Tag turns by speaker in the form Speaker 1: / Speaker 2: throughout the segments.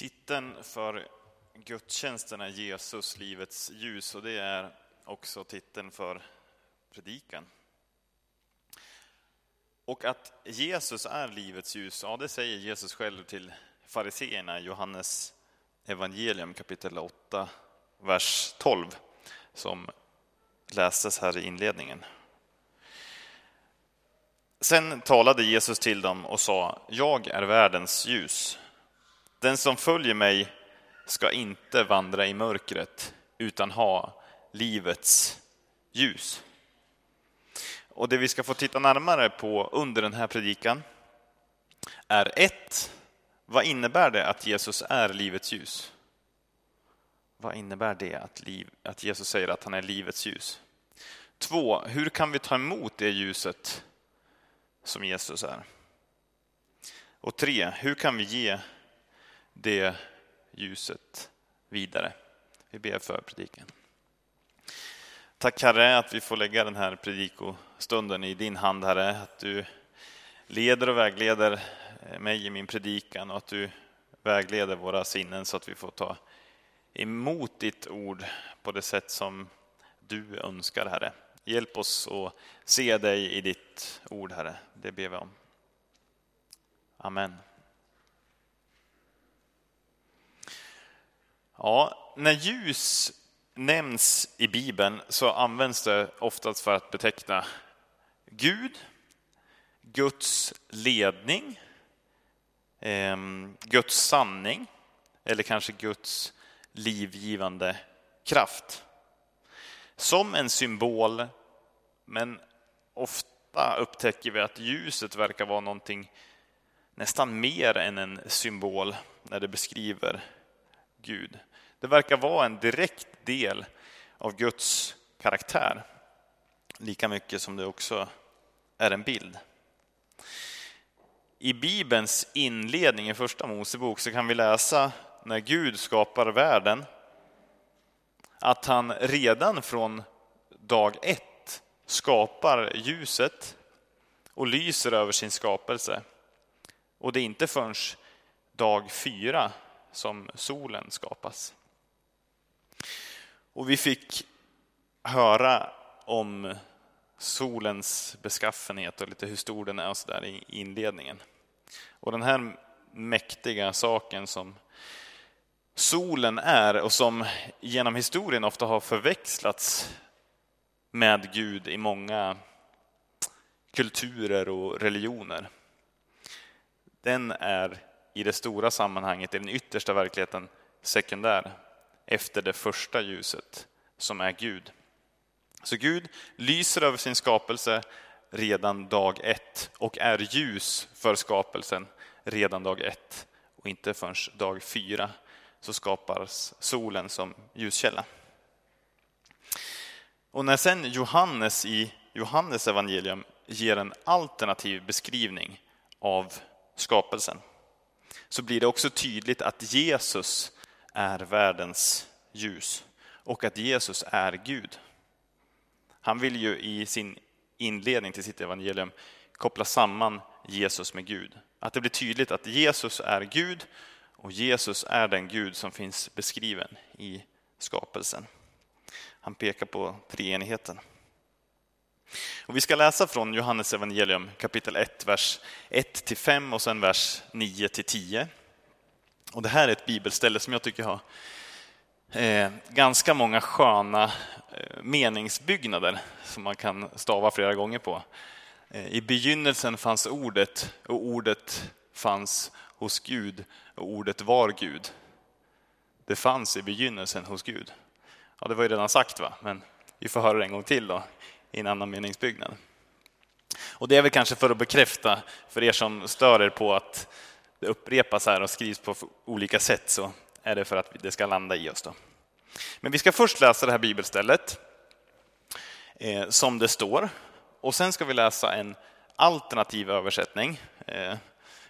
Speaker 1: Titeln för gudstjänsten är Jesus, livets ljus och det är också titeln för predikan. Och att Jesus är livets ljus, ja det säger Jesus själv till fariseerna i Johannes evangelium kapitel 8, vers 12, som lästes här i inledningen. Sen talade Jesus till dem och sa, jag är världens ljus. Den som följer mig ska inte vandra i mörkret utan ha livets ljus. Och det vi ska få titta närmare på under den här predikan är ett, vad innebär det att Jesus är livets ljus? Vad innebär det att, liv, att Jesus säger att han är livets ljus? Två, hur kan vi ta emot det ljuset som Jesus är? Och tre, hur kan vi ge det ljuset vidare. Vi ber för predikan. Tack Herre att vi får lägga den här predikostunden i din hand Herre, att du leder och vägleder mig i min predikan och att du vägleder våra sinnen så att vi får ta emot ditt ord på det sätt som du önskar Herre. Hjälp oss att se dig i ditt ord Herre, det ber vi om. Amen. Ja, när ljus nämns i Bibeln så används det oftast för att beteckna Gud, Guds ledning, ehm, Guds sanning eller kanske Guds livgivande kraft. Som en symbol, men ofta upptäcker vi att ljuset verkar vara någonting nästan mer än en symbol när det beskriver Gud. Det verkar vara en direkt del av Guds karaktär. Lika mycket som det också är en bild. I Bibelns inledning i Första Mosebok så kan vi läsa när Gud skapar världen att han redan från dag ett skapar ljuset och lyser över sin skapelse. Och det är inte förrän dag fyra som solen skapas. Och vi fick höra om solens beskaffenhet och lite hur stor den är och så där i inledningen. Och den här mäktiga saken som solen är och som genom historien ofta har förväxlats med Gud i många kulturer och religioner. Den är i det stora sammanhanget, i den yttersta verkligheten, sekundär efter det första ljuset som är Gud. Så Gud lyser över sin skapelse redan dag ett och är ljus för skapelsen redan dag ett och inte förrän dag fyra så skapas solen som ljuskälla. Och när sen Johannes i Johannes evangelium ger en alternativ beskrivning av skapelsen så blir det också tydligt att Jesus är världens ljus och att Jesus är Gud. Han vill ju i sin inledning till sitt evangelium koppla samman Jesus med Gud. Att det blir tydligt att Jesus är Gud och Jesus är den Gud som finns beskriven i skapelsen. Han pekar på treenigheten. Och vi ska läsa från Johannes evangelium kapitel 1, vers 1-5 och sen vers 9-10. Och det här är ett bibelställe som jag tycker har eh, ganska många sköna eh, meningsbyggnader som man kan stava flera gånger på. Eh, I begynnelsen fanns ordet och ordet fanns hos Gud och ordet var Gud. Det fanns i begynnelsen hos Gud. Ja, det var ju redan sagt, va? men vi får höra det en gång till då, i en annan meningsbyggnad. Och det är väl kanske för att bekräfta för er som stör er på att det upprepas här och skrivs på olika sätt så är det för att det ska landa i oss. Då. Men vi ska först läsa det här bibelstället eh, som det står och sen ska vi läsa en alternativ översättning, eh,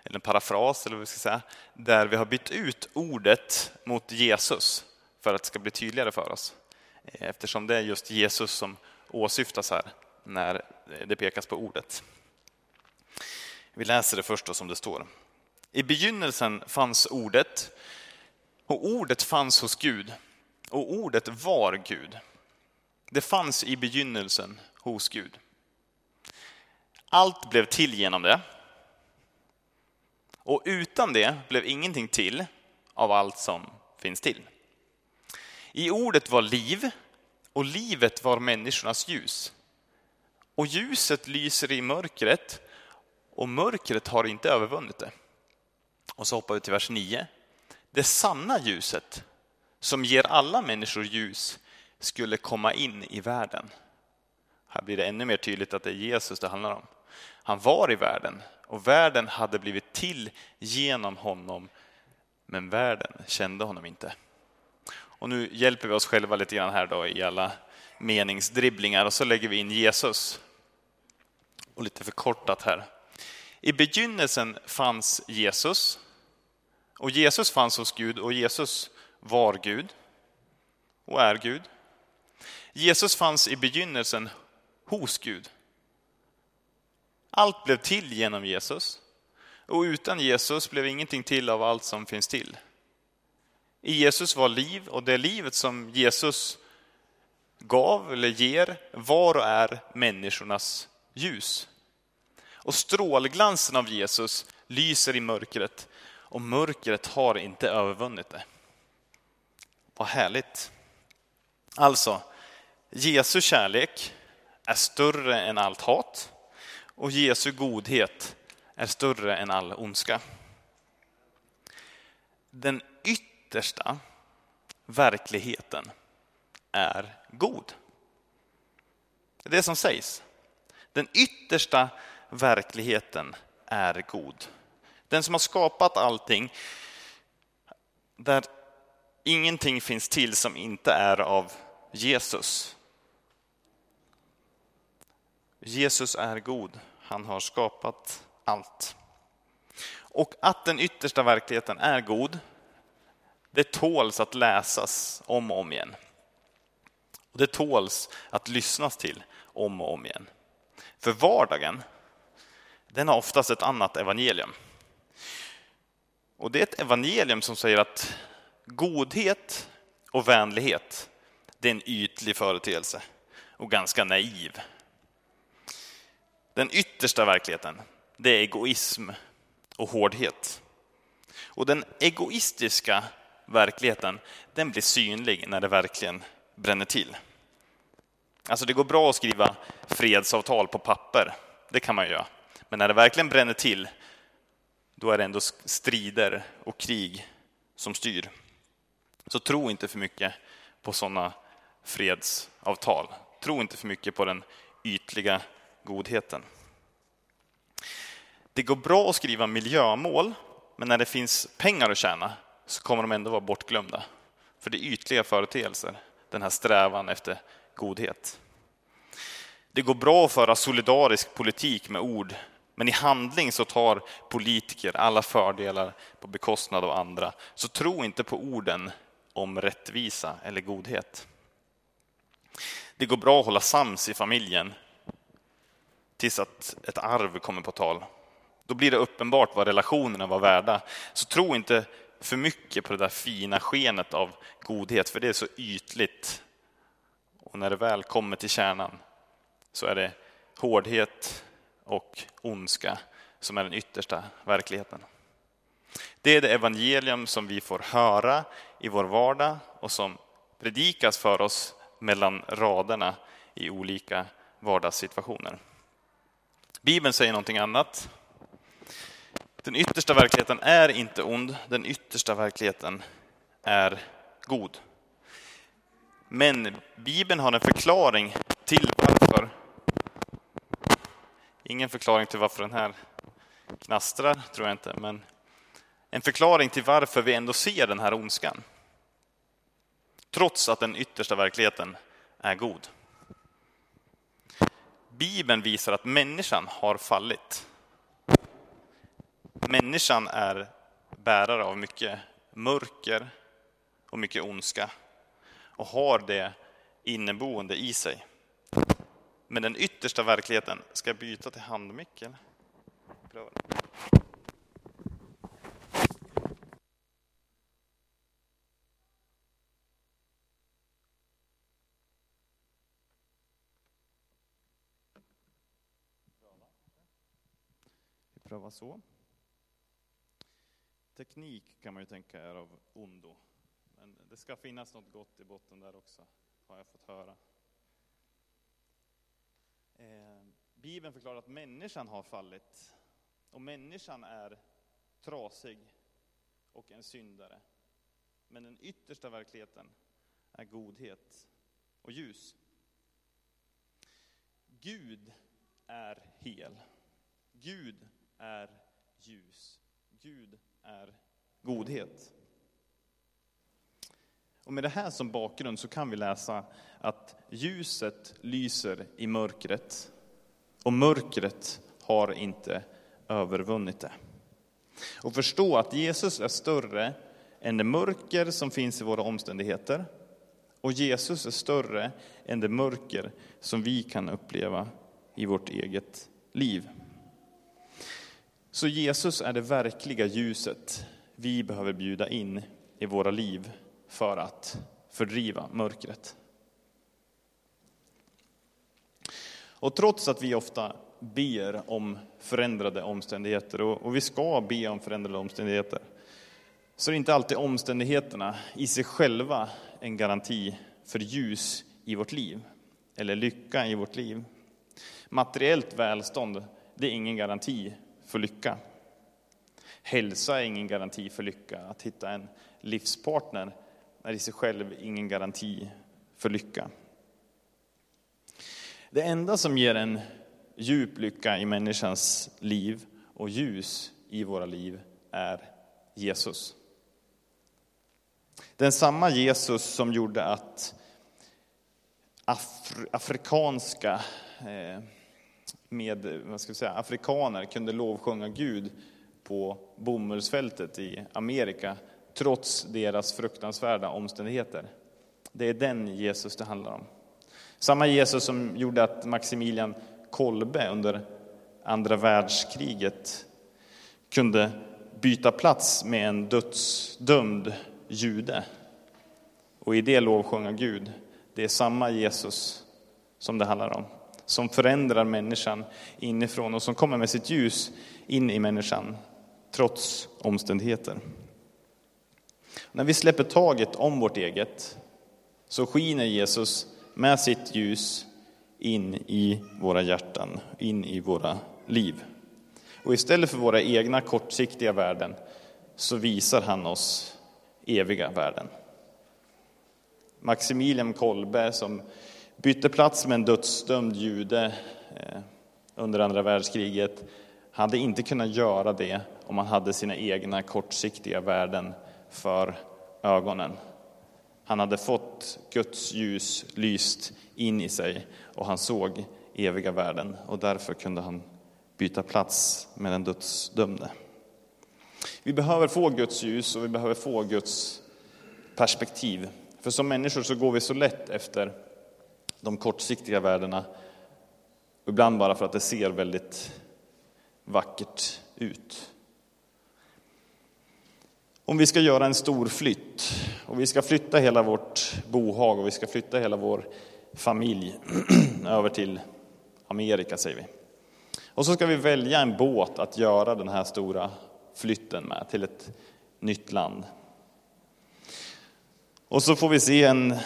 Speaker 1: eller en parafras eller vad vi ska säga, där vi har bytt ut ordet mot Jesus för att det ska bli tydligare för oss. Eh, eftersom det är just Jesus som åsyftas här när det pekas på ordet. Vi läser det först då som det står. I begynnelsen fanns ordet. Och ordet fanns hos Gud och ordet var Gud. Det fanns i begynnelsen hos Gud. Allt blev till genom det. Och utan det blev ingenting till av allt som finns till. I ordet var liv och livet var människornas ljus. Och ljuset lyser i mörkret och mörkret har inte övervunnit det. Och så hoppar vi till vers 9. Det sanna ljuset som ger alla människor ljus skulle komma in i världen. Här blir det ännu mer tydligt att det är Jesus det handlar om. Han var i världen och världen hade blivit till genom honom, men världen kände honom inte. Och nu hjälper vi oss själva lite grann här då i alla meningsdribblingar och så lägger vi in Jesus. Och lite förkortat här. I begynnelsen fanns Jesus och Jesus fanns hos Gud och Jesus var Gud och är Gud. Jesus fanns i begynnelsen hos Gud. Allt blev till genom Jesus och utan Jesus blev ingenting till av allt som finns till. I Jesus var liv och det livet som Jesus gav eller ger var och är människornas ljus. Och strålglansen av Jesus lyser i mörkret och mörkret har inte övervunnit det. Vad härligt. Alltså, Jesu kärlek är större än allt hat och Jesu godhet är större än all ondska. Den yttersta verkligheten är god. Det är det som sägs. Den yttersta verkligheten är god. Den som har skapat allting, där ingenting finns till som inte är av Jesus. Jesus är god, han har skapat allt. Och att den yttersta verkligheten är god, det tåls att läsas om och om igen. Och det tåls att lyssnas till om och om igen. För vardagen, den har oftast ett annat evangelium. Och det är ett evangelium som säger att godhet och vänlighet, det är en ytlig företeelse och ganska naiv. Den yttersta verkligheten, det är egoism och hårdhet. Och den egoistiska verkligheten, den blir synlig när det verkligen bränner till. Alltså det går bra att skriva fredsavtal på papper, det kan man göra. Men när det verkligen bränner till, då är det ändå strider och krig som styr. Så tro inte för mycket på sådana fredsavtal. Tro inte för mycket på den ytliga godheten. Det går bra att skriva miljömål, men när det finns pengar att tjäna så kommer de ändå vara bortglömda. För det är ytliga företeelser, den här strävan efter godhet. Det går bra att föra solidarisk politik med ord, men i handling så tar politiker alla fördelar på bekostnad av andra. Så tro inte på orden om rättvisa eller godhet. Det går bra att hålla sams i familjen tills att ett arv kommer på tal. Då blir det uppenbart vad relationerna var värda. Så tro inte för mycket på det där fina skenet av godhet, för det är så ytligt. Och när det väl kommer till kärnan så är det hårdhet och ondska som är den yttersta verkligheten. Det är det evangelium som vi får höra i vår vardag och som predikas för oss mellan raderna i olika vardagssituationer. Bibeln säger någonting annat. Den yttersta verkligheten är inte ond, den yttersta verkligheten är god. Men Bibeln har en förklaring till varför. Ingen förklaring till varför den här knastrar, tror jag inte, men en förklaring till varför vi ändå ser den här ondskan. Trots att den yttersta verkligheten är god. Bibeln visar att människan har fallit människan är bärare av mycket mörker och mycket ondska och har det inneboende i sig. Men den yttersta verkligheten, ska jag byta till handmickel? Pröva så. Teknik kan man ju tänka är av ondo. Men det ska finnas något gott i botten där också, har jag fått höra. Eh, Bibeln förklarar att människan har fallit. Och människan är trasig och en syndare. Men den yttersta verkligheten är godhet och ljus. Gud är hel. Gud är ljus. Gud är godhet. Och med det här som bakgrund så kan vi läsa att ljuset lyser i mörkret och mörkret har inte övervunnit det. Och förstå att Jesus är större än det mörker som finns i våra omständigheter. Och Jesus är större än det mörker som vi kan uppleva i vårt eget liv. Så Jesus är det verkliga ljuset vi behöver bjuda in i våra liv för att fördriva mörkret. Och trots att vi ofta ber om förändrade omständigheter, och vi ska be om förändrade omständigheter, så är inte alltid omständigheterna i sig själva en garanti för ljus i vårt liv, eller lycka i vårt liv. Materiellt välstånd, det är ingen garanti för lycka. Hälsa är ingen garanti för lycka. Att hitta en livspartner är i sig själv ingen garanti för lycka. Det enda som ger en djup lycka i människans liv och ljus i våra liv är Jesus. Den samma Jesus som gjorde att Afri afrikanska eh, med, vad ska vi säga, afrikaner kunde lovsjunga Gud på bomullsfältet i Amerika trots deras fruktansvärda omständigheter. Det är den Jesus det handlar om. Samma Jesus som gjorde att Maximilian Kolbe under andra världskriget kunde byta plats med en dödsdömd jude och i det lovsjunga Gud. Det är samma Jesus som det handlar om, som förändrar människan inifrån och som kommer med sitt ljus in i människan trots omständigheter. När vi släpper taget om vårt eget så skiner Jesus med sitt ljus in i våra hjärtan, in i våra liv. Och istället för våra egna kortsiktiga värden så visar han oss eviga värden. Maximilian Kolbe som bytte plats med en dödsdömd jude eh, under andra världskriget hade inte kunnat göra det om han hade sina egna kortsiktiga värden för ögonen. Han hade fått Guds ljus lyst in i sig och han såg eviga värden och därför kunde han byta plats med den dödsdömde. Vi behöver få Guds ljus och vi behöver få Guds perspektiv. För som människor så går vi så lätt efter de kortsiktiga värdena, ibland bara för att det ser väldigt vackert ut. Om vi ska göra en stor flytt och vi ska flytta hela vårt bohag och vi ska flytta hela vår familj över till Amerika, säger vi. Och så ska vi välja en båt att göra den här stora flytten med till ett nytt land. Och så får vi se en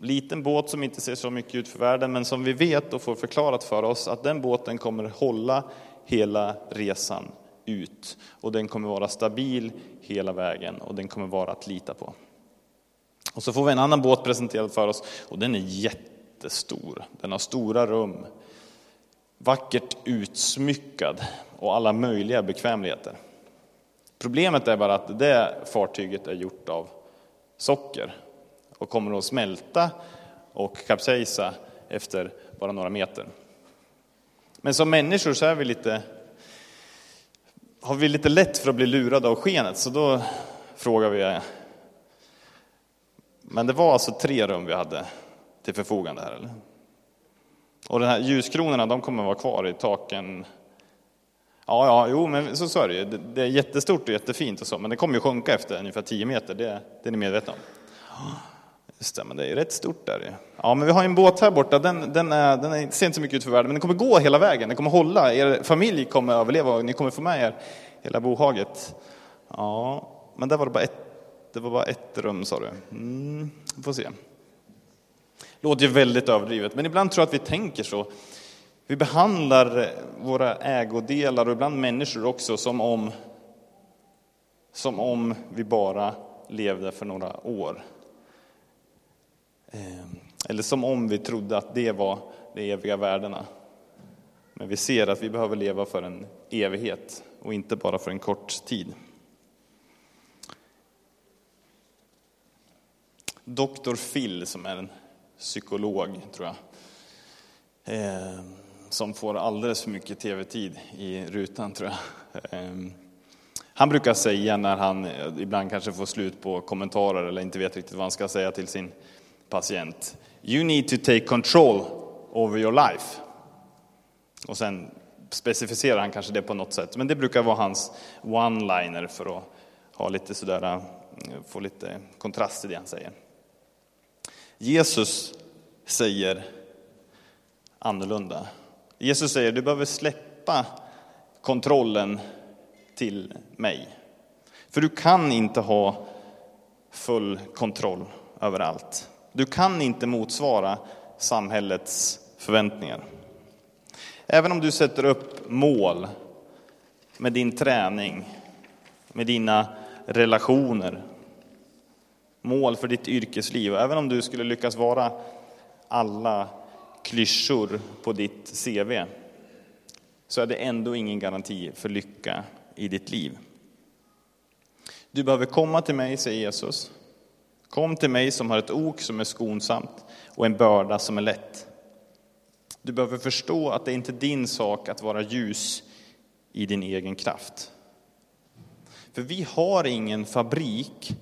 Speaker 1: liten båt som inte ser så mycket ut för världen, men som vi vet och får förklarat för oss att den båten kommer hålla hela resan ut. Och den kommer vara stabil hela vägen och den kommer vara att lita på. Och så får vi en annan båt presenterad för oss och den är jättestor. Den har stora rum, vackert utsmyckad och alla möjliga bekvämligheter. Problemet är bara att det fartyget är gjort av socker och kommer att smälta och kapsejsa efter bara några meter. Men som människor så är vi lite, har vi lite lätt för att bli lurade av skenet, så då frågar vi. Men det var alltså tre rum vi hade till förfogande här, eller? Och de här ljuskronorna, de kommer vara kvar i taken. Ja, ja, jo, men så, så är det ju. Det är jättestort och jättefint och så, men det kommer ju sjunka efter ungefär 10 meter, det, det är ni medvetna om.
Speaker 2: Just det, men det är ju rätt stort där ju. Ja, men vi har en båt här borta, den, den, är, den är, ser inte så mycket ut för världen, men den kommer gå hela vägen, den kommer hålla, er familj kommer överleva och ni kommer få med er hela bohaget. Ja, men där var det bara ett, det var bara ett rum sa du. Mm, vi får se. Låter ju väldigt överdrivet, men ibland tror jag att vi tänker så. Vi behandlar våra ägodelar och ibland människor också som om, som om vi bara levde för några år. Ehm, eller som om vi trodde att det var de eviga värdena. Men vi ser att vi behöver leva för en evighet och inte bara för en kort tid. Dr. Phil, som är en psykolog, tror jag, ehm, som får alldeles för mycket tv-tid i rutan, tror jag. Ehm, han brukar säga när han eh, ibland kanske får slut på kommentarer eller inte vet riktigt vad han ska säga till sin patient. You need to take control over your life. Och sen specificerar han kanske det på något sätt, men det brukar vara hans one-liner för att ha lite sådär, eh, få lite kontrast i det han säger. Jesus säger annorlunda. Jesus säger, du behöver släppa kontrollen till mig. För du kan inte ha full kontroll över allt. Du kan inte motsvara samhällets förväntningar. Även om du sätter upp mål med din träning, med dina relationer, mål för ditt yrkesliv, även om du skulle lyckas vara alla klyschor på ditt CV, så är det ändå ingen garanti för lycka i ditt liv. Du behöver komma till mig, säger Jesus. Kom till mig som har ett ok som är skonsamt och en börda som är lätt. Du behöver förstå att det inte är din sak att vara ljus i din egen kraft. För vi har ingen fabrik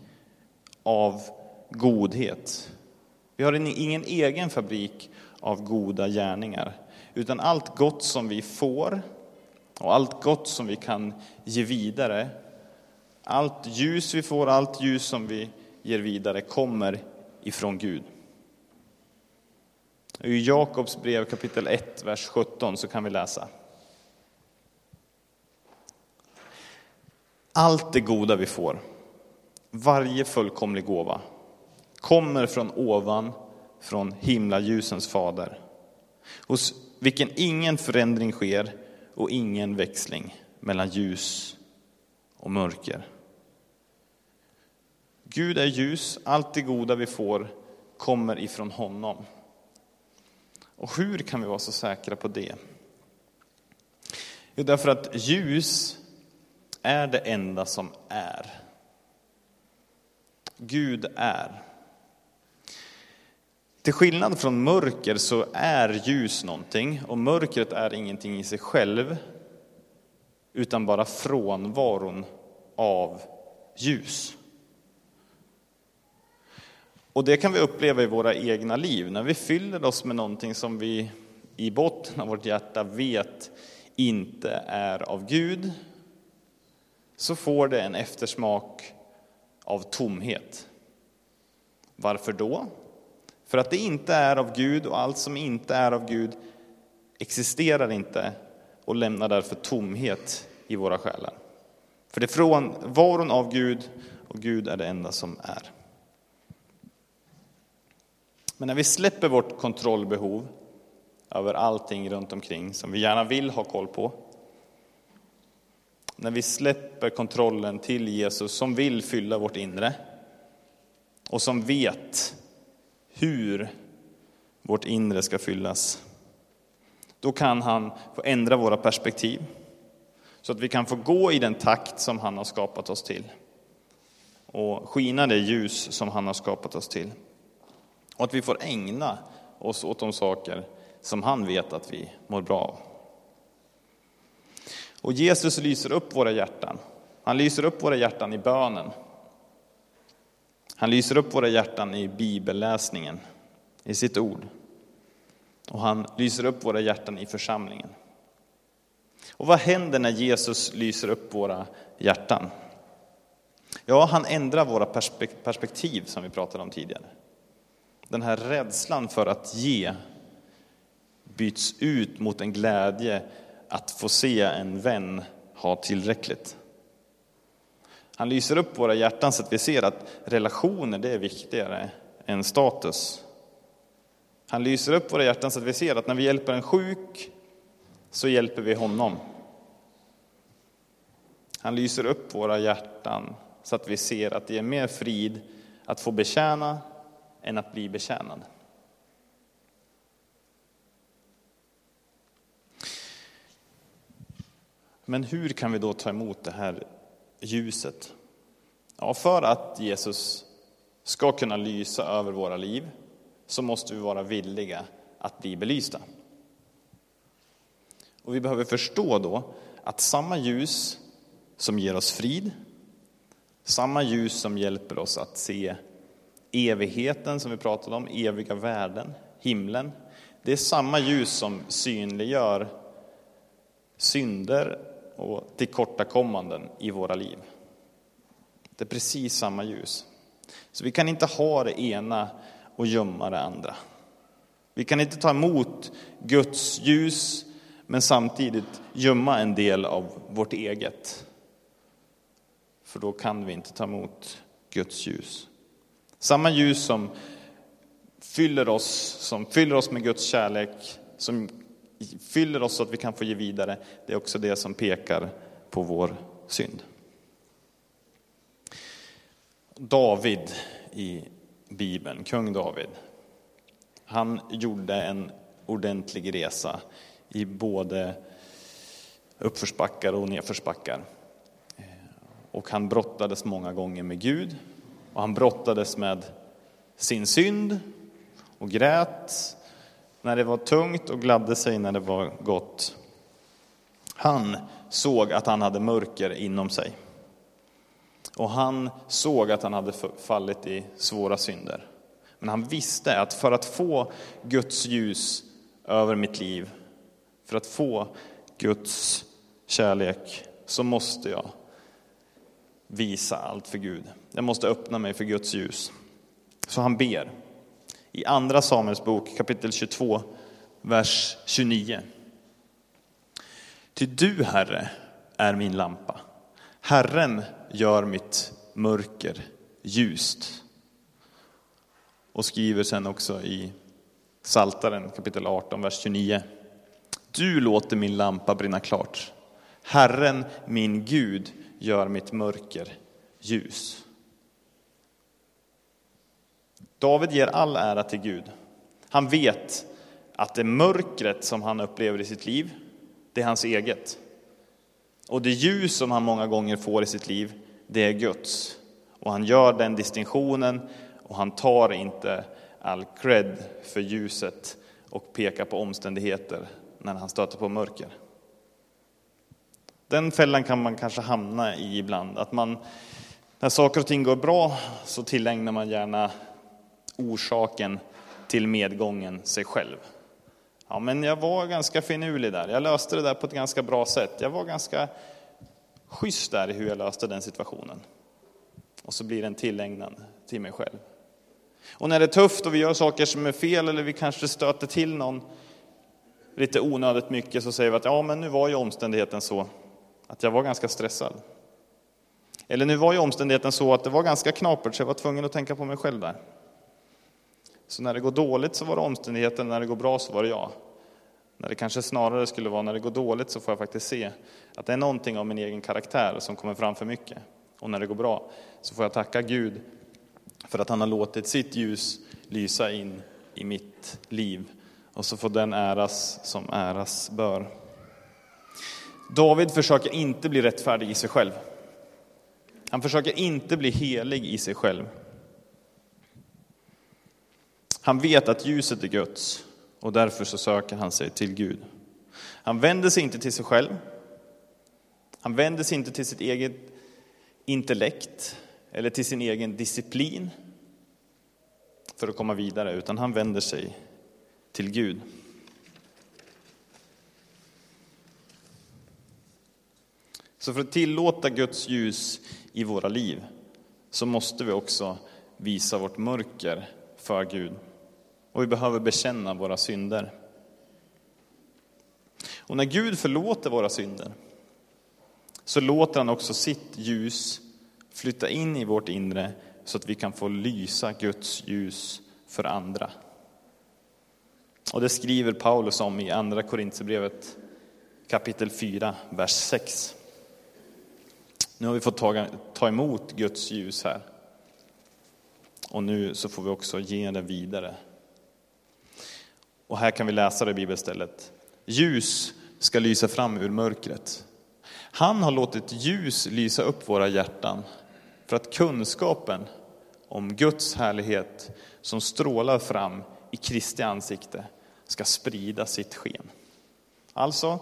Speaker 2: av godhet. Vi har ingen egen fabrik av goda gärningar, utan allt gott som vi får och allt gott som vi kan ge vidare, allt ljus vi får, allt ljus som vi ger vidare kommer ifrån Gud. I Jakobs brev kapitel 1, vers 17 så kan vi läsa. Allt det goda vi får, varje fullkomlig gåva, kommer från ovan, från himlaljusens fader, hos vilken ingen förändring sker och ingen växling mellan ljus och mörker. Gud är ljus, allt det goda vi får kommer ifrån honom. Och hur kan vi vara så säkra på det? Jo, därför att ljus är det enda som är. Gud är. Till skillnad från mörker så är ljus någonting och mörkret är ingenting i sig själv utan bara frånvaron av ljus. Och det kan vi uppleva i våra egna liv, när vi fyller oss med någonting som vi i botten av vårt hjärta vet inte är av Gud, så får det en eftersmak av tomhet. Varför då? För att det inte är av Gud och allt som inte är av Gud existerar inte och lämnar därför tomhet i våra själar. För det är frånvaron av Gud och Gud är det enda som är. Men när vi släpper vårt kontrollbehov över allting runt omkring som vi gärna vill ha koll på. När vi släpper kontrollen till Jesus som vill fylla vårt inre och som vet hur vårt inre ska fyllas. Då kan han få ändra våra perspektiv så att vi kan få gå i den takt som han har skapat oss till och skina det ljus som han har skapat oss till. Och att vi får ägna oss åt de saker som han vet att vi mår bra av. Och Jesus lyser upp våra hjärtan. Han lyser upp våra hjärtan i bönen. Han lyser upp våra hjärtan i bibelläsningen, i sitt ord. Och han lyser upp våra hjärtan i församlingen. Och vad händer när Jesus lyser upp våra hjärtan? Ja, han ändrar våra perspektiv som vi pratade om tidigare. Den här rädslan för att ge byts ut mot en glädje att få se en vän ha tillräckligt. Han lyser upp våra hjärtan så att vi ser att relationer, det är viktigare än status. Han lyser upp våra hjärtan så att vi ser att när vi hjälper en sjuk så hjälper vi honom. Han lyser upp våra hjärtan så att vi ser att det är mer frid att få betjäna än att bli betjänad. Men hur kan vi då ta emot det här ljuset? Ja, för att Jesus ska kunna lysa över våra liv så måste vi vara villiga att bli belysta. Och vi behöver förstå då att samma ljus som ger oss frid, samma ljus som hjälper oss att se evigheten som vi pratade om, eviga värden, himlen. Det är samma ljus som synliggör synder och tillkortakommanden i våra liv. Det är precis samma ljus. Så vi kan inte ha det ena och gömma det andra. Vi kan inte ta emot Guds ljus men samtidigt gömma en del av vårt eget. För då kan vi inte ta emot Guds ljus. Samma ljus som fyller oss, som fyller oss med Guds kärlek, som fyller oss så att vi kan få ge vidare, det är också det som pekar på vår synd. David i Bibeln, kung David, han gjorde en ordentlig resa i både uppförsbackar och nedförsbackar. Och han brottades många gånger med Gud och han brottades med sin synd och grät när det var tungt och gladde sig när det var gott. Han såg att han hade mörker inom sig. Och han såg att han hade fallit i svåra synder. Men han visste att för att få Guds ljus över mitt liv, för att få Guds kärlek, så måste jag visa allt för Gud. Jag måste öppna mig för Guds ljus. Så han ber. I Andra Samuels bok kapitel 22, vers 29. Ty du, Herre, är min lampa. Herren gör mitt mörker ljust. Och skriver sen också i Saltaren kapitel 18, vers 29. Du låter min lampa brinna klart. Herren, min Gud, gör mitt mörker ljus. David ger all ära till Gud. Han vet att det mörkret som han upplever i sitt liv, det är hans eget. Och det ljus som han många gånger får i sitt liv, det är Guds. Och han gör den distinktionen och han tar inte all cred för ljuset och pekar på omständigheter när han stöter på mörker. Den fällan kan man kanske hamna i ibland, att man när saker och ting går bra så tillägnar man gärna orsaken till medgången sig själv. Ja, men jag var ganska finurlig där. Jag löste det där på ett ganska bra sätt. Jag var ganska schysst där i hur jag löste den situationen. Och så blir den tillägnad till mig själv. Och när det är tufft och vi gör saker som är fel eller vi kanske stöter till någon lite onödigt mycket så säger vi att ja, men nu var ju omständigheten så att jag var ganska stressad. Eller nu var ju omständigheten så att det var ganska knapert så jag var tvungen att tänka på mig själv där. Så när det går dåligt så var det omständigheten, när det går bra så var det jag. När det kanske snarare skulle vara när det går dåligt så får jag faktiskt se att det är någonting av min egen karaktär som kommer fram för mycket. Och när det går bra så får jag tacka Gud för att han har låtit sitt ljus lysa in i mitt liv. Och så får den äras som äras bör. David försöker inte bli rättfärdig i sig själv. Han försöker inte bli helig i sig själv. Han vet att ljuset är Guds och därför så söker han sig till Gud. Han vänder sig inte till sig själv. Han vänder sig inte till sitt eget intellekt eller till sin egen disciplin för att komma vidare, utan han vänder sig till Gud. Så för att tillåta Guds ljus i våra liv så måste vi också visa vårt mörker för Gud. och vi behöver bekänna våra synder. Och när Gud förlåter våra synder så låter han också sitt ljus flytta in i vårt inre så att vi kan få lysa Guds ljus för andra. Och det skriver Paulus om i Andra Korintierbrevet kapitel 4, vers 6. Nu har vi fått ta, ta emot Guds ljus här. Och nu så får vi också ge det vidare. Och här kan vi läsa det i bibelstället. Ljus ska lysa fram ur mörkret. Han har låtit ljus lysa upp våra hjärtan för att kunskapen om Guds härlighet som strålar fram i Kristi ansikte ska sprida sitt sken. Alltså,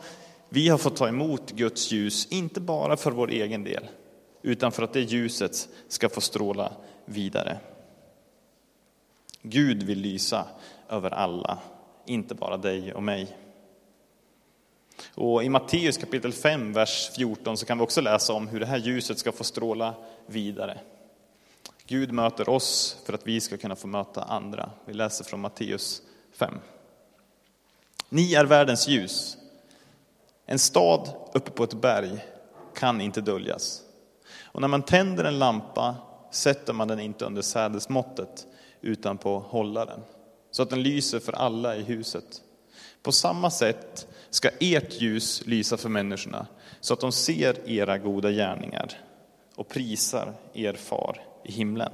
Speaker 2: vi har fått ta emot Guds ljus, inte bara för vår egen del, utan för att det ljuset ska få stråla vidare. Gud vill lysa över alla, inte bara dig och mig. Och I Matteus kapitel 5, vers 14 så kan vi också läsa om hur det här ljuset ska få stråla vidare. Gud möter oss för att vi ska kunna få möta andra. Vi läser från Matteus 5. Ni är världens ljus. En stad uppe på ett berg kan inte döljas. Och när man tänder en lampa sätter man den inte under sädesmåttet utan på hållaren, så att den lyser för alla i huset. På samma sätt ska ert ljus lysa för människorna, så att de ser era goda gärningar och prisar er far i himlen.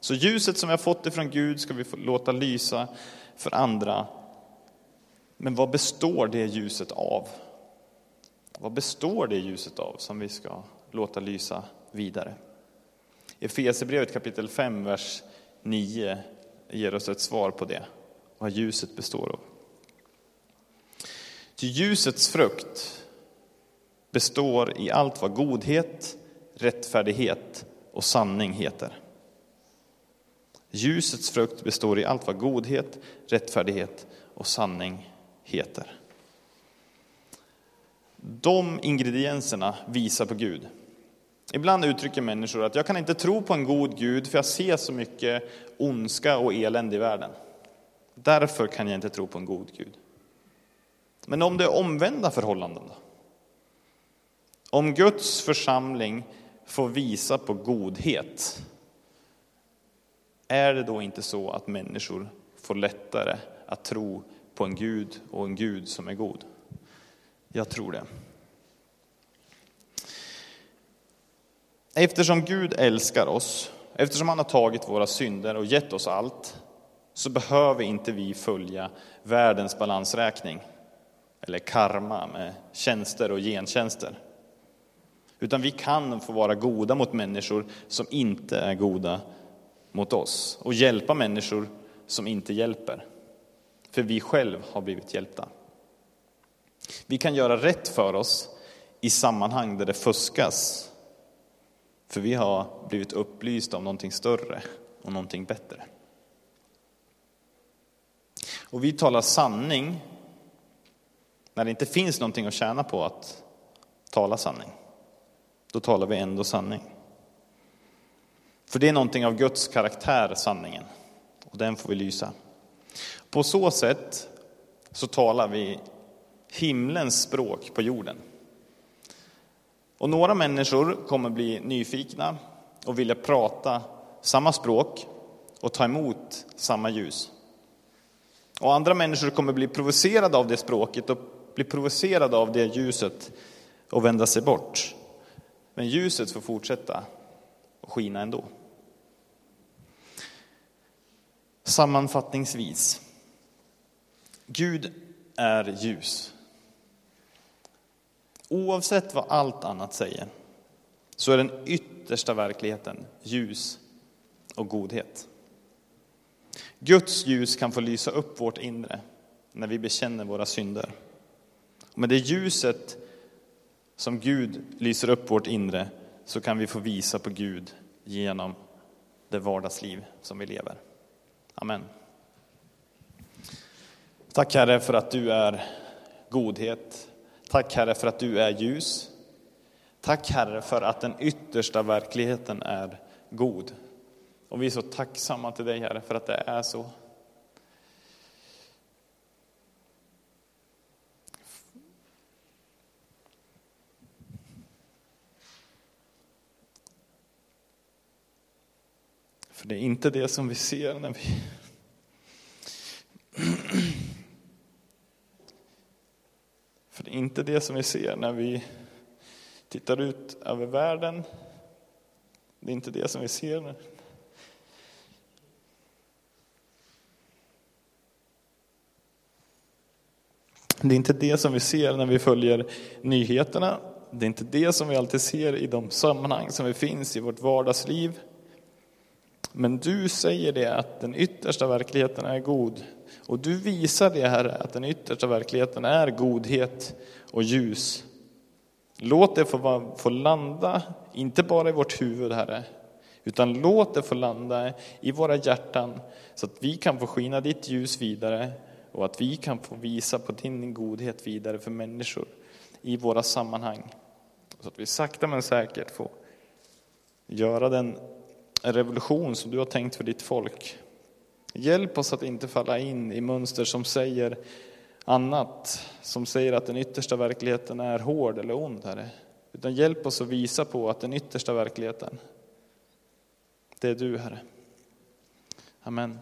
Speaker 2: Så ljuset som vi har fått ifrån Gud ska vi låta lysa för andra. Men vad består det ljuset av? Vad består det ljuset av som vi ska låta lysa vidare? Efesierbrevet kapitel 5, vers 9 ger oss ett svar på det, vad ljuset består av. Ty ljusets frukt består i allt vad godhet, rättfärdighet och sanning heter. Ljusets frukt består i allt vad godhet, rättfärdighet och sanning heter. De ingredienserna visar på Gud. Ibland uttrycker människor att jag kan inte tro på en god Gud för jag ser så mycket ondska och elände i världen. Därför kan jag inte tro på en god Gud. Men om det är omvända förhållanden då? Om Guds församling får visa på godhet, är det då inte så att människor får lättare att tro på en Gud och en Gud som är god? Jag tror det. Eftersom Gud älskar oss, eftersom han har tagit våra synder och gett oss allt, så behöver inte vi följa världens balansräkning, eller karma med tjänster och gentjänster. Utan vi kan få vara goda mot människor som inte är goda mot oss och hjälpa människor som inte hjälper. För vi själv har blivit hjälpta. Vi kan göra rätt för oss i sammanhang där det fuskas för vi har blivit upplysta om någonting större och någonting bättre. Och vi talar sanning när det inte finns någonting att tjäna på att tala sanning. Då talar vi ändå sanning. För det är någonting av Guds karaktär, sanningen. Och den får vi lysa. På så sätt så talar vi himlens språk på jorden. Och några människor kommer bli nyfikna och vilja prata samma språk och ta emot samma ljus. Och andra människor kommer bli provocerade av det språket och bli provocerade av det ljuset och vända sig bort. Men ljuset får fortsätta och skina ändå. Sammanfattningsvis. Gud är ljus. Oavsett vad allt annat säger så är den yttersta verkligheten ljus och godhet. Guds ljus kan få lysa upp vårt inre när vi bekänner våra synder. Med det ljuset som Gud lyser upp vårt inre så kan vi få visa på Gud genom det vardagsliv som vi lever. Amen. Tack Herre för att du är godhet. Tack Herre för att du är ljus. Tack Herre för att den yttersta verkligheten är god. Och vi är så tacksamma till dig Herre för att det är så. För det är inte det som vi ser när vi För det är inte det som vi ser när vi tittar ut över världen. Det är inte det som vi ser. Det är inte det som vi ser när vi följer nyheterna. Det är inte det som vi alltid ser i de sammanhang som vi finns i vårt vardagsliv. Men du säger det att den yttersta verkligheten är god. Och du visar det, Herre, att den yttersta verkligheten är godhet och ljus. Låt det få, få landa, inte bara i vårt huvud, Herre, utan låt det få landa i våra hjärtan så att vi kan få skina ditt ljus vidare och att vi kan få visa på din godhet vidare för människor i våra sammanhang. Så att vi sakta men säkert får göra den en revolution som du har tänkt för ditt folk. Hjälp oss att inte falla in i mönster som säger annat, som säger att den yttersta verkligheten är hård eller ond, Herre. Utan hjälp oss att visa på att den yttersta verkligheten, det är du, Herre. Amen.